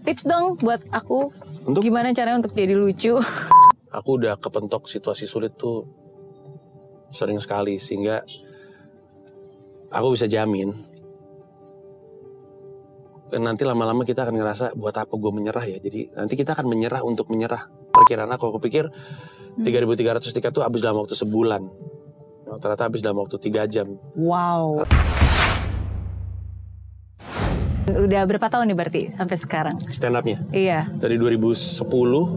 Tips dong buat aku Untuk? gimana caranya untuk jadi lucu. Aku udah kepentok situasi sulit tuh sering sekali sehingga aku bisa jamin nanti lama-lama kita akan ngerasa buat apa gue menyerah ya. Jadi nanti kita akan menyerah untuk menyerah. Perkiraan aku, aku pikir 3.300 tiket tuh habis dalam waktu sebulan. Ternyata habis dalam waktu 3 jam. Wow. Udah berapa tahun nih berarti sampai sekarang? Stand up-nya. Iya. Dari 2010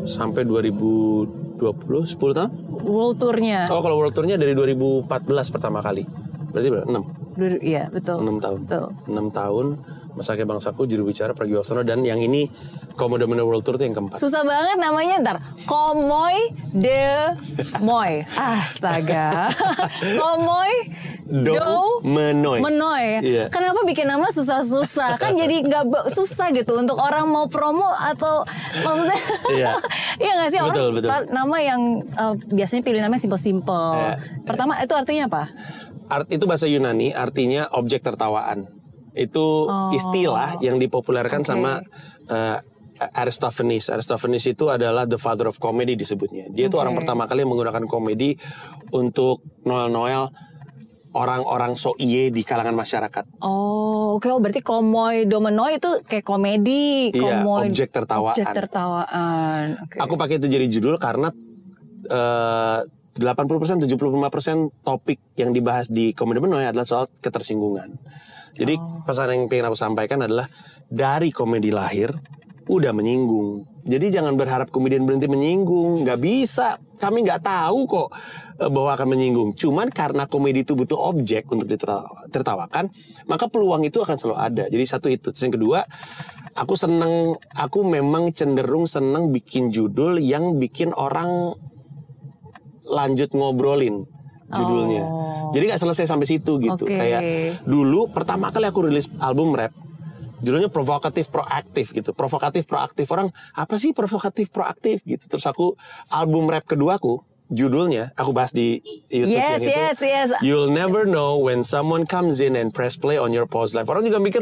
sampai 2020, 10 tahun? World tournya. Oh kalau World Tour-nya dari 2014 pertama kali. Berarti berapa? 6? Dulu- Iya betul. 6 tahun. Betul. 6 tahun Masake Bangsaku juru bicara Pragi Waksono dan yang ini Komodo Domino World Tour itu yang keempat. Susah banget namanya ntar. Komoy de Moy. Astaga. Komoy Do Menoy. Menoy. Iya. Kenapa bikin nama susah-susah? Kan jadi nggak susah gitu untuk orang mau promo atau maksudnya Iya. Iya nggak sih orang Betul, betul. par- nama yang eh, biasanya pilih namanya simple-simple. Iya. Pertama itu artinya apa? Art itu bahasa Yunani artinya objek tertawaan. Itu istilah yang dipopulerkan Oh. Oke. sama uh, Aristophanes. Aristophanes itu adalah the father of comedy disebutnya. Dia itu Oke. orang pertama kali yang menggunakan komedi untuk Noel-Noel orang-orang so iye di kalangan masyarakat. Oh, oke. Oh, berarti komoy domenoy itu kayak komedi. Iya, komoy, objek tertawaan. Objek tertawaan. Oke. Aku pakai itu jadi judul karena eh 80% 75% topik yang dibahas di Komedi Menoy adalah soal ketersinggungan. Jadi pesan yang pengen aku sampaikan adalah dari komedi lahir udah menyinggung. Jadi jangan berharap komedian berhenti menyinggung, nggak bisa. Kami nggak tahu kok eh, bahwa akan menyinggung. Cuman karena komedi itu butuh objek untuk ditertawakan, maka peluang itu akan selalu ada. Jadi satu itu. Terus yang kedua, aku seneng, aku memang cenderung seneng bikin judul yang bikin orang lanjut ngobrolin judulnya. Oh. Jadi nggak selesai sampai situ gitu. Oke. Kayak dulu pertama kali aku rilis album rap, judulnya provokatif proaktif gitu. Provokatif proaktif orang apa sih provokatif proaktif gitu. Terus aku album rap keduaku judulnya aku bahas di YouTube Yes, yang itu. yes, yes. You'll never know when someone comes in and press play on your pause life. Orang juga mikir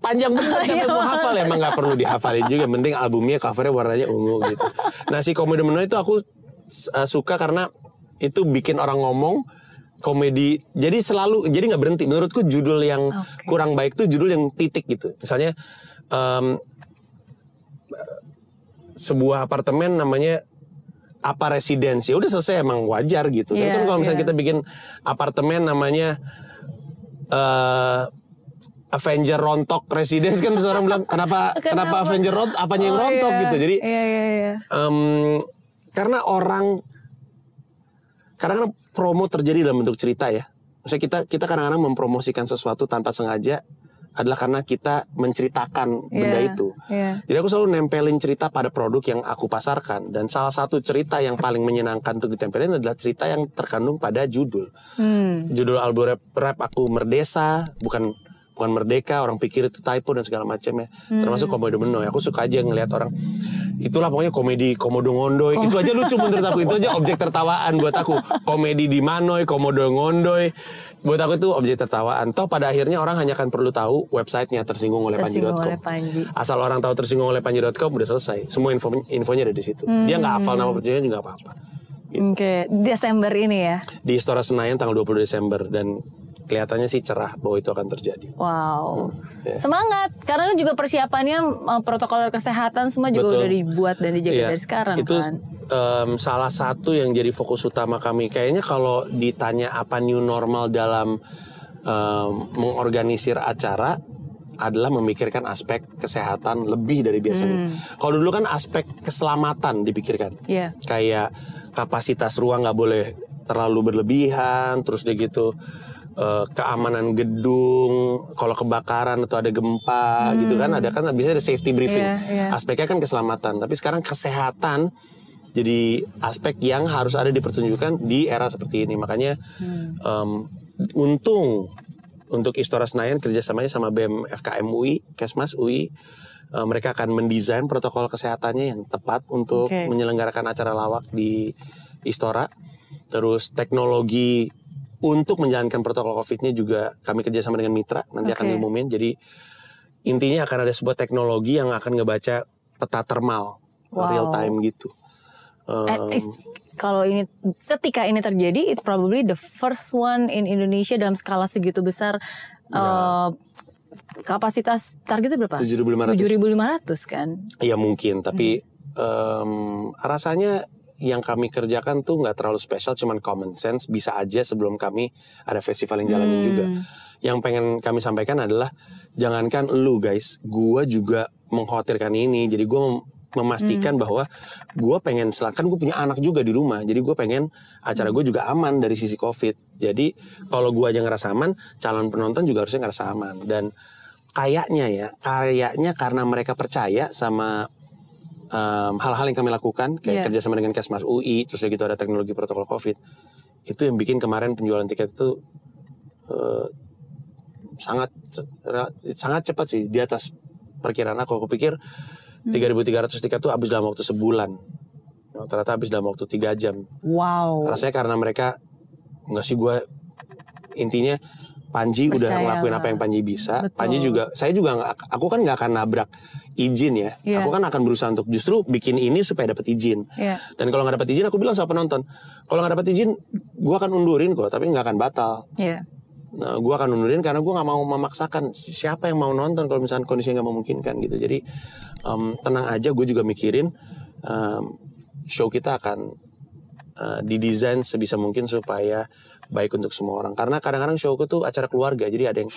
panjang bener sampai mau hafal emang nggak perlu dihafalin juga. Penting albumnya covernya warnanya ungu gitu. Nah si komedi menu itu aku uh, suka karena itu bikin orang ngomong komedi jadi selalu jadi nggak berhenti menurutku judul yang Oke. kurang baik tuh judul yang titik gitu misalnya em, sebuah apartemen namanya apa residensi udah selesai emang wajar gitu Iya, kan kalau misalnya iya. kita bikin apartemen namanya eh Avenger rontok residence kan terus orang bilang kenapa kenapa, Avenger rontok apanya yang Oh, rontok iya. gitu jadi Iya, iya, iya. Em, karena orang kadang-kadang promo terjadi dalam bentuk cerita ya. Maksudnya kita kita kadang-kadang mempromosikan sesuatu tanpa sengaja adalah karena kita menceritakan benda Iya, itu. iya. Jadi aku selalu nempelin cerita pada produk yang aku pasarkan dan salah satu cerita yang paling menyenangkan untuk ditempelin adalah cerita yang terkandung pada judul. Hmm. Judul album rap, rap aku Merdesa, bukan bukan merdeka, orang pikir itu typo dan segala macam ya. Termasuk komodo menoy. Aku suka aja ngelihat orang itulah pokoknya komedi komodo ngondoy. Itu aja lucu menurut aku. Itu aja objek tertawaan buat aku. Komedi di manoy, komodo ngondoy. Buat aku itu objek tertawaan. Toh pada akhirnya orang hanya akan perlu tahu websitenya tersinggung oleh Tersinggung panji.com. oleh Panji. Asal orang tahu tersinggung oleh panji.com udah selesai. Semua info infonya ada di situ. Dia nggak hafal nama percayaan juga nggak apa-apa. Gitu. Oke, Desember ini ya. Di Istora Senayan tanggal 20 Desember dan kelihatannya sih cerah bahwa itu akan terjadi. Wow. ya. Semangat. Karena juga persiapannya eh, protokol kesehatan semua juga Betul. udah dibuat dan dijaga Iya, dari sekarang itu kan. em, salah satu yang jadi fokus utama kami. Kayaknya kalau ditanya apa new normal dalam em, mengorganisir acara adalah memikirkan aspek kesehatan lebih dari biasanya. Kalau dulu kan aspek keselamatan dipikirkan. Iya. Kayak kapasitas ruang nggak boleh terlalu berlebihan, terus dia gitu eh, keamanan gedung, kalau kebakaran atau ada gempa gitu kan, ada kan bisa ada safety briefing. Iya, iya. Aspeknya kan keselamatan, tapi sekarang kesehatan jadi aspek yang harus ada dipertunjukkan di era seperti ini. Makanya em, untung untuk Istora Senayan kerjasamanya sama BEM FKM UI, Kesmas UI, eh, mereka akan mendesain protokol kesehatannya yang tepat untuk Oke. menyelenggarakan acara lawak di Istora. Terus teknologi untuk menjalankan protokol COVID-nya juga kami kerjasama dengan mitra nanti akan Oke. diumumin. Jadi intinya akan ada sebuah teknologi yang akan ngebaca peta thermal Wow. real time gitu. Um, kalau ini ketika ini terjadi, it probably the first one in Indonesia dalam skala segitu besar. eh, kapasitas targetnya berapa? 7.500. 7.500 kan? Ya mungkin, tapi em, rasanya yang kami kerjakan tuh nggak terlalu spesial, cuman common sense. Bisa aja sebelum kami ada festival yang jalanin juga. Yang pengen kami sampaikan adalah jangankan lu guys, gua juga mengkhawatirkan ini. Jadi gua mem- memastikan bahwa gua pengen selakan gue punya anak juga di rumah. Jadi gue pengen acara gue juga aman dari sisi covid. Jadi kalau gua aja ngerasa aman, calon penonton juga harusnya ngerasa aman. Dan kayaknya ya, kayaknya karena mereka percaya sama em, hal-hal yang kami lakukan kayak kerjasama dengan Kesmas UI terus udah gitu ada teknologi protokol COVID itu yang bikin kemarin penjualan tiket itu eh, sangat sangat cepat sih di atas perkiraan aku aku pikir Hmm. 3.300 tiket tuh habis dalam waktu sebulan Oh, ternyata habis dalam waktu tiga jam Wow. rasanya karena mereka nggak sih gue intinya Panji udah Percaya ngelakuin lah. apa yang Panji bisa. Betul. Panji juga, saya juga aku kan nggak akan nabrak izin ya. Iya. Aku kan akan berusaha untuk justru bikin ini supaya dapat izin. Iya. Dan kalau nggak dapat izin, aku bilang sama penonton, kalau nggak dapat izin, gue akan undurin kok, tapi nggak akan batal. Iya. Nah, gue akan undurin karena gue nggak mau memaksakan siapa yang mau nonton kalau misalnya kondisinya nggak memungkinkan gitu. Jadi em, tenang aja, gue juga mikirin em, show kita akan eh, didesain sebisa mungkin supaya baik untuk semua orang. Karena kadang-kadang showku tuh acara keluarga, jadi ada yang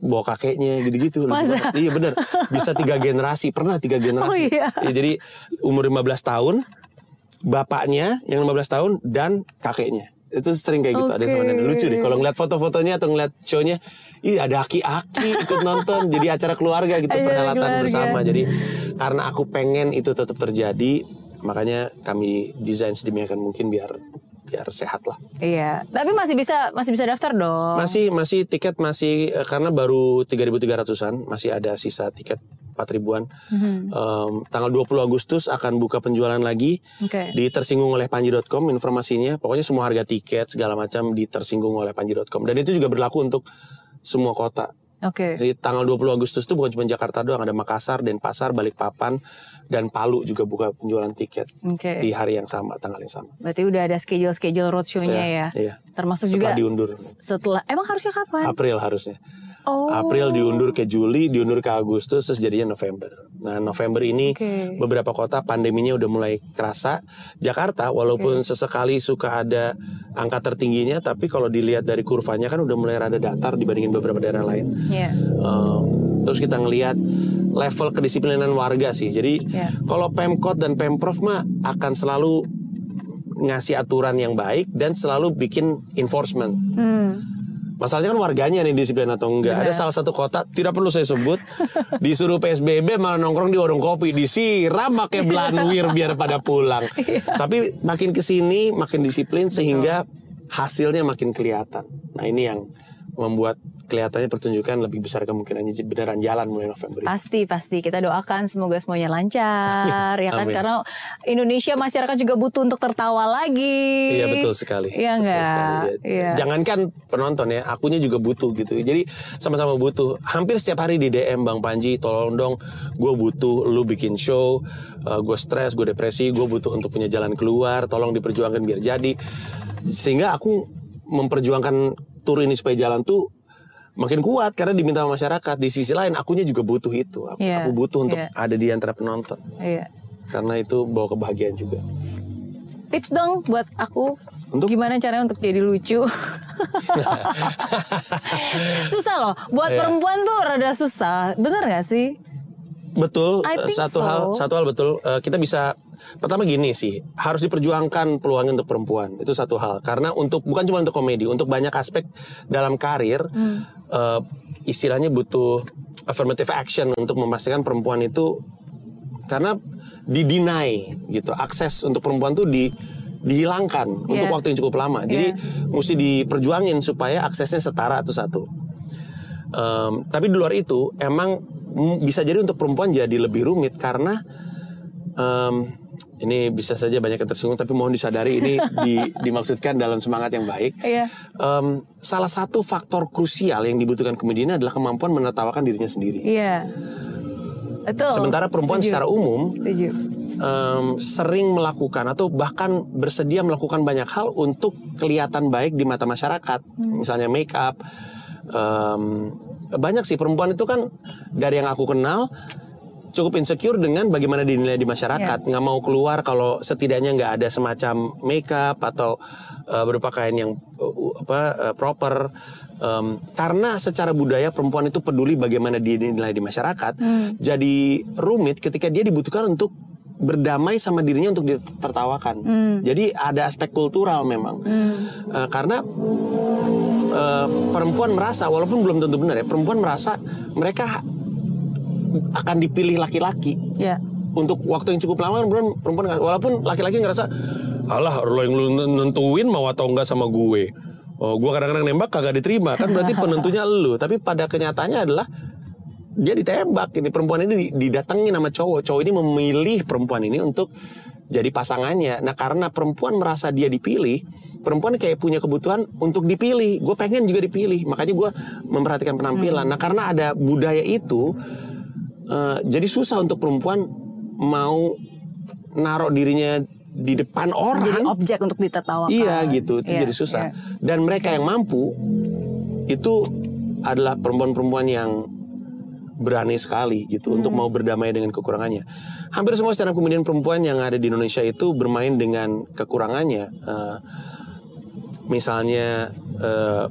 bawa kakeknya gitu-gitu. Masa? Iya bener, bisa tiga generasi, pernah tiga generasi. Oh, iya. Ya, jadi umur 15 tahun, bapaknya yang 15 tahun dan kakeknya. Itu sering kayak gitu, ada yang sama nenek. Lucu deh, kalau ngeliat foto-fotonya atau ngeliat show-nya, Ih ada aki-aki ikut nonton Jadi acara keluarga gitu Perhelatan keluarga. bersama Jadi karena aku pengen itu tetap terjadi Makanya kami desain sedemikian mungkin biar biar sehat lah Iya. Tapi masih bisa masih bisa daftar dong. Masih masih tiket masih eh, karena baru 3.300an masih ada sisa tiket 4 ribuan. Mhm. Em, tanggal 20 Agustus akan buka penjualan lagi Oke. di tersinggung oleh panji.com informasinya. Pokoknya semua harga tiket segala macam di tersinggung oleh panji.com dan itu juga berlaku untuk semua kota. Oke. Jadi tanggal 20 Agustus itu bukan cuma Jakarta doang, ada Makassar, Denpasar, Balikpapan, dan Palu juga buka penjualan tiket Oke. di hari yang sama, tanggal yang sama. Berarti udah ada schedule-schedule roadshow-nya ya. Iya, iya. Termasuk Setelah juga diundur. setelah emang harusnya kapan? April harusnya. Oh. April diundur ke Juli, diundur ke Agustus, terus jadinya November. Nah November ini Oke. beberapa kota pandeminya udah mulai kerasa. Jakarta walaupun sesekali suka ada angka tertingginya, tapi kalau dilihat dari kurvanya kan udah mulai rada datar dibandingin beberapa daerah lain. Iya. Um, terus kita ngelihat level kedisiplinan warga sih. Jadi Iya. kalau Pemkot dan Pemprov mah akan selalu ngasih aturan yang baik dan selalu bikin enforcement. Hmm. Masalahnya kan warganya nih disiplin atau enggak. Ada salah satu kota tidak perlu saya sebut disuruh PSBB malah nongkrong di warung kopi disiram pakai belanwir biar pada pulang. Tapi makin ke sini makin disiplin sehingga hasilnya makin kelihatan. Nah ini yang membuat kelihatannya pertunjukan lebih besar kemungkinannya beneran jalan mulai November. Pasti pasti kita doakan semoga semuanya lancar ya kan Amin. karena Indonesia masyarakat juga butuh untuk tertawa lagi. Iya betul sekali. Iya enggak? sekali, ya. Iya. Jangankan penonton ya, akunya juga butuh gitu. Jadi sama-sama butuh. Hampir setiap hari di DM Bang Panji, tolong dong, gue butuh lu bikin show, gue stres, gue depresi, gue butuh untuk punya jalan keluar, tolong diperjuangkan biar jadi. Sehingga aku memperjuangkan tur ini supaya jalan tuh makin kuat karena diminta sama masyarakat. Di sisi lain, akunya juga butuh itu. Aku, Iya, aku butuh untuk iya. ada di antara penonton. Iya. Karena itu bawa kebahagiaan juga. Tips dong buat aku Untuk? gimana caranya untuk jadi lucu. susah loh. Buat Iya. perempuan tuh rada susah. Bener gak sih? Betul, I think satu so. hal satu hal betul Eh, kita bisa pertama gini sih, harus diperjuangkan peluangnya untuk perempuan. Itu satu hal. Karena untuk bukan cuma untuk komedi, untuk banyak aspek dalam karir Hmm. eh, istilahnya butuh affirmative action untuk memastikan perempuan itu karena didinai gitu. Akses untuk perempuan tuh di dihilangkan untuk Iya. waktu yang cukup lama. Jadi mesti diperjuangin supaya aksesnya setara itu satu. Em, tapi di luar itu emang bisa jadi untuk perempuan jadi lebih rumit karena em, ini bisa saja banyak yang tersinggung tapi mohon disadari ini di- dimaksudkan dalam semangat yang baik. Iya. Em, salah satu faktor krusial yang dibutuhkan komedian adalah kemampuan menertawakan dirinya sendiri. Iya. Betul. Sementara perempuan Setuju. secara umum Setuju. em, sering melakukan atau bahkan bersedia melakukan banyak hal untuk kelihatan baik di mata masyarakat, misalnya make up. em, banyak sih perempuan itu kan dari yang aku kenal cukup insecure dengan bagaimana dinilai di masyarakat, nggak mau keluar kalau setidaknya nggak ada semacam make up atau eh, berupa kain yang uh, apa eh, proper. Em, karena secara budaya perempuan itu peduli bagaimana dinilai di masyarakat, jadi rumit ketika dia dibutuhkan untuk berdamai sama dirinya untuk ditertawakan. Jadi ada aspek kultural memang, Eh, karena eh, perempuan merasa walaupun belum tentu benar ya, perempuan merasa mereka akan dipilih laki-laki. Ya. untuk waktu yang cukup lama perempuan perempuan nggak- walaupun laki-laki ngerasa alah lo yang lu nentuin mau atau enggak sama gue. Oh gue kadang-kadang nembak kagak diterima. Kan berarti penentunya lu. Tapi pada kenyataannya adalah dia ditembak. Ini perempuan ini di- didatengin sama cowok. Cowok ini memilih perempuan ini untuk jadi pasangannya. Nah karena perempuan merasa dia dipilih perempuan kayak punya kebutuhan untuk dipilih. Gue pengen juga dipilih. Makanya gue memperhatikan penampilan. Nah karena ada budaya itu eh, jadi susah untuk perempuan mau naruh dirinya di depan Jadi orang objek untuk ditertawakan. Iya gitu, itu Iya, jadi susah. iya. Dan mereka yang mampu itu adalah perempuan-perempuan yang berani sekali gitu untuk mau berdamai dengan kekurangannya. Hampir semua stand up perempuan yang ada di Indonesia itu bermain dengan kekurangannya. Eh, misalnya eh,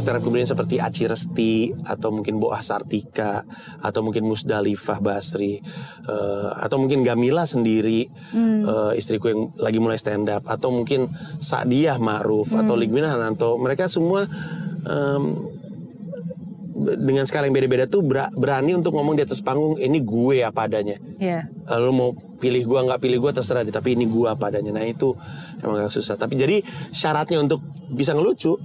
stand up comedian seperti Aci Resti atau mungkin Boah Sartika atau mungkin Musdalifah Basri eh, atau mungkin Gamila sendiri eh, istriku yang lagi mulai stand up atau mungkin Sadiah Ma'ruf atau Ligmina Hananto mereka semua em, dengan skala yang beda-beda tuh ber- berani untuk ngomong di atas panggung ini gue apa adanya? Iya. lu mau pilih gua nggak pilih gua terserah deh tapi ini gua apa adanya. Nah itu emang agak susah. Tapi jadi syaratnya untuk bisa ngelucu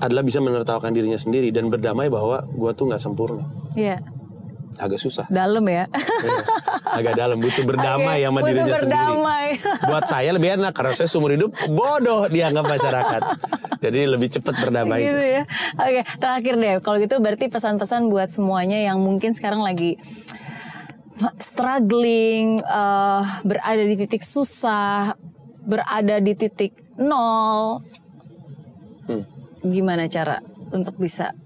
adalah bisa menertawakan dirinya sendiri dan berdamai bahwa gua tuh nggak sempurna Iya. agak susah Dalam ya. Iya. agak dalam butuh berdamai Oke, sama butuh dirinya berdamai. sendiri buat saya lebih enak karena saya seumur hidup bodoh dianggap masyarakat jadi lebih cepat berdamai gitu ya. Oke, terakhir deh. Kalau gitu berarti pesan-pesan buat semuanya yang mungkin sekarang lagi struggling, eh, berada di titik susah, berada di titik nol. Hmm. Gimana cara untuk bisa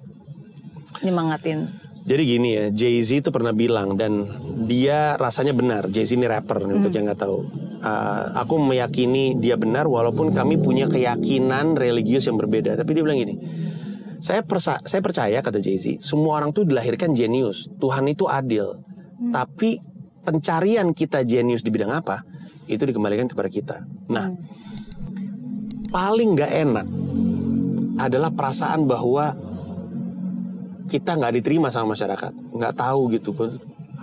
nyemangatin? Jadi gini ya, Jay Z itu pernah bilang dan dia rasanya benar. Jay Z ini rapper nih, untuk yang nggak tahu. Uh, aku meyakini dia benar walaupun kami punya keyakinan religius yang berbeda. Tapi dia bilang gini, saya persa saya percaya kata Jay Z, semua orang tuh dilahirkan jenius. Tuhan itu adil. Tapi pencarian kita jenius di bidang apa itu dikembalikan kepada kita. Nah, paling nggak enak adalah perasaan bahwa kita nggak diterima sama masyarakat, nggak tahu gitu,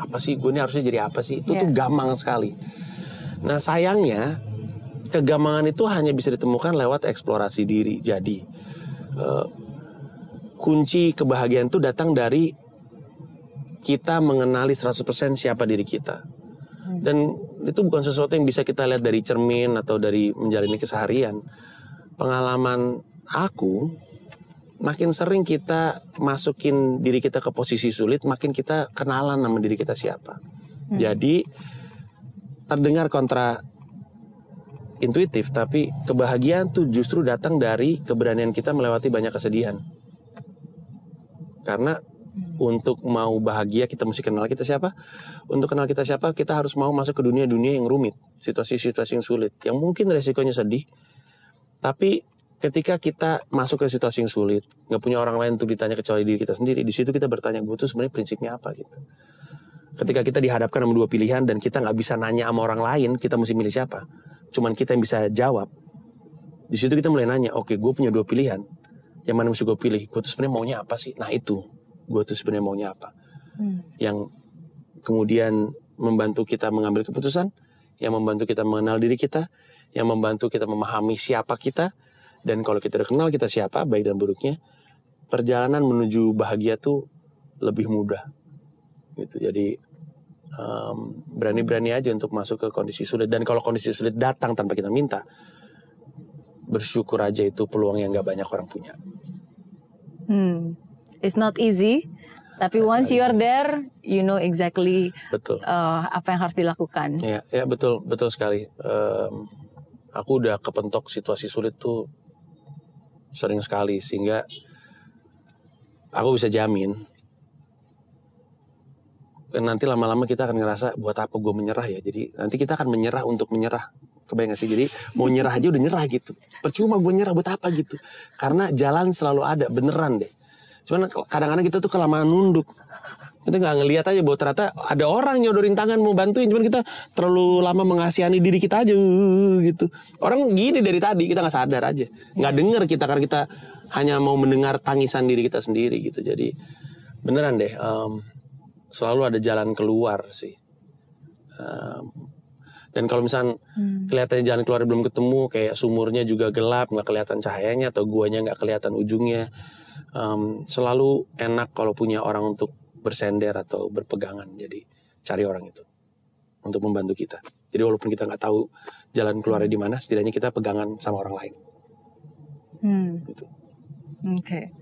apa sih gue ini harusnya jadi apa sih? Itu tuh Iya. gampang sekali. Nah sayangnya kegampangan itu hanya bisa ditemukan lewat eksplorasi diri. Jadi eh, kunci kebahagiaan itu datang dari kita mengenali 100% siapa diri kita. Dan itu bukan sesuatu yang bisa kita lihat dari cermin atau dari menjalani keseharian. Pengalaman aku makin sering kita masukin diri kita ke posisi sulit, makin kita kenalan sama diri kita siapa. Jadi terdengar kontra intuitif, tapi kebahagiaan tuh justru datang dari keberanian kita melewati banyak kesedihan. Karena untuk mau bahagia kita mesti kenal kita siapa. Untuk kenal kita siapa, kita harus mau masuk ke dunia-dunia yang rumit, situasi-situasi yang sulit, yang mungkin resikonya sedih. Tapi ketika kita masuk ke situasi yang sulit, nggak punya orang lain untuk ditanya kecuali diri kita sendiri, di situ kita bertanya, gue tuh sebenarnya prinsipnya apa gitu. Ketika kita dihadapkan sama dua pilihan dan kita nggak bisa nanya sama orang lain, kita mesti milih siapa. Cuman kita yang bisa jawab. Di situ kita mulai nanya, oke, gue punya dua pilihan. Yang mana mesti gue pilih? Gue tuh sebenarnya maunya apa sih? Nah itu, gue tuh sebenarnya maunya apa? Yang kemudian membantu kita mengambil keputusan, yang membantu kita mengenal diri kita, yang membantu kita memahami siapa kita, dan kalau kita udah kenal kita siapa, baik dan buruknya, perjalanan menuju bahagia tuh lebih mudah. Gitu. Jadi em, berani-berani aja untuk masuk ke kondisi sulit dan kalau kondisi sulit datang tanpa kita minta bersyukur aja itu peluang yang nggak banyak orang punya Hmm. It's not easy, tapi once you are there, you know exactly betul uh, apa yang harus dilakukan. ya ya betul betul sekali Em, aku udah kepentok situasi sulit tuh sering sekali sehingga aku bisa jamin nanti lama-lama kita akan ngerasa buat apa gue menyerah ya? Jadi nanti kita akan menyerah untuk menyerah. Kebayang gak sih? Jadi mau nyerah aja udah nyerah gitu. Percuma gue nyerah buat apa gitu? Karena jalan selalu ada beneran deh cuman kadang-kadang kita tuh kelamaan nunduk. Kita nggak ngelihat aja bahwa ternyata ada orang nyodorin tangan mau bantuin. Cuman kita terlalu lama mengasihani diri kita aja gitu. Orang gini dari tadi kita nggak sadar aja. Nggak denger kita karena kita hanya mau mendengar tangisan diri kita sendiri gitu. Jadi beneran deh em, selalu ada jalan keluar sih. Em, dan kalau misal kelihatannya jalan keluar belum ketemu kayak sumurnya juga gelap nggak kelihatan cahayanya atau guanya nggak kelihatan ujungnya em, selalu enak kalau punya orang untuk bersender atau berpegangan. Jadi cari orang itu untuk membantu kita. Jadi walaupun kita nggak tahu jalan keluarnya di mana setidaknya kita pegangan sama orang lain. Hmm. gitu. Okay.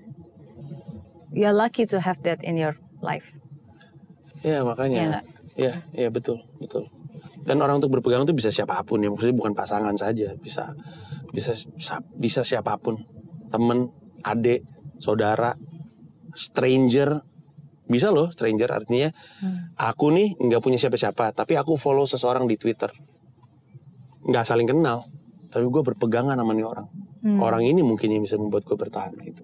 You're lucky to have that in your life. ya Iya makanya. Ya ya betul betul. Dan orang untuk berpegang itu bisa siapa pun ya. Maksudnya bukan pasangan saja bisa bisa bisa siapa pun. Temen adik saudara stranger. Bisa loh stranger artinya. Aku nih nggak punya siapa-siapa tapi aku follow seseorang di Twitter. Nggak saling kenal tapi gue berpegangan sama nih orang. Orang ini mungkin yang bisa membuat gue bertahan gitu.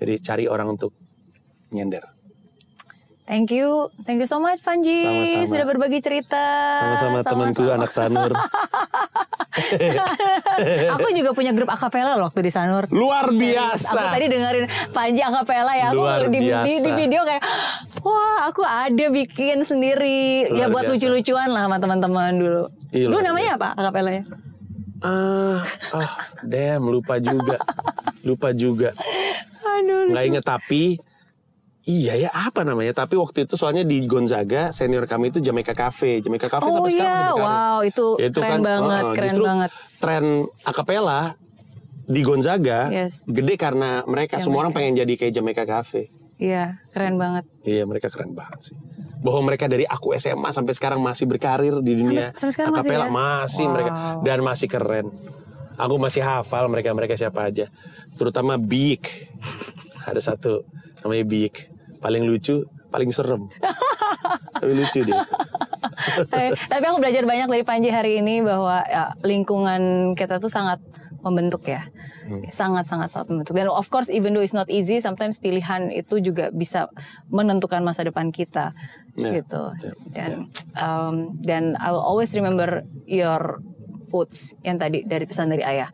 Jadi cari orang untuk nyender Thank you, thank you so much Panji Sama-sama. sudah berbagi cerita. sama-sama temanku anak Sanur Aku juga punya grup akapela loh waktu di Sanur. luar Aku biasa tadi dengerin Panji akapela ya, aku Luar di, di, biasa. di video kayak, wah aku ada bikin sendiri, ya Luar buat biasa. lucu-lucuan lah sama teman-teman dulu. Iya, Dulu luar namanya apa akapelanya? Ah, ah, damn, lupa juga. Lupa juga. Aduh. Nggak inget tapi Iya ya apa namanya Tapi waktu itu soalnya di Gonzaga Senior kami itu Jamaica Cafe Jamaica Cafe Oh sampai sekarang iya, berkarir. wow itu, Ya, keren banget, uh-uh, keren banget. Tren akapela Di Gonzaga Yes. Gede karena mereka Semua orang pengen jadi kayak Jamaica Cafe Iya, keren banget. Iya mereka keren banget sih bahwa mereka dari aku SMA sampai sekarang masih berkarir di dunia Sampai- sampai sekarang masih akapela ya? masih Wow. mereka dan masih keren. Aku masih hafal mereka mereka siapa aja, terutama Big. Ada satu namanya Big, paling lucu, paling serem, tapi lucu dia. Eh, tapi aku belajar banyak dari Panji hari ini bahwa ya, lingkungan kita tuh sangat membentuk ya. Hmm. Sangat sangat sangat membentuk. Dan of course even though it's not easy, sometimes pilihan itu juga bisa menentukan masa depan kita Ya, gitu. ya, Dan um, dan I will always remember your quotes yang tadi dari pesan dari ayah.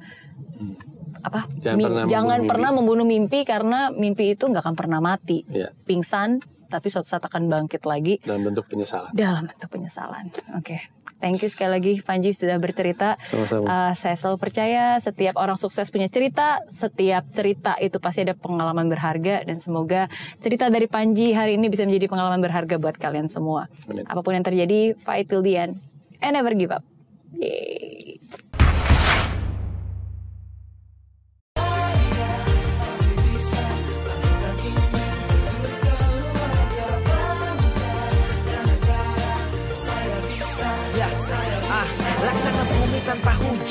Apa? Jangan Mi- pernah jangan membunuh pernah membunuh mimpi karena mimpi itu nggak akan pernah mati. Ya. Pingsan tapi suatu saat akan bangkit lagi Dalam bentuk penyesalan. dalam bentuk penyesalan. Oke, thank you sekali lagi Panji sudah bercerita. Sama-sama. Uh, saya selalu percaya setiap orang sukses punya cerita, setiap cerita itu pasti ada pengalaman berharga dan semoga cerita dari Panji hari ini bisa menjadi pengalaman berharga buat kalian semua. Amin. Apa pun yang terjadi, fight till the end and never give up. Yeay.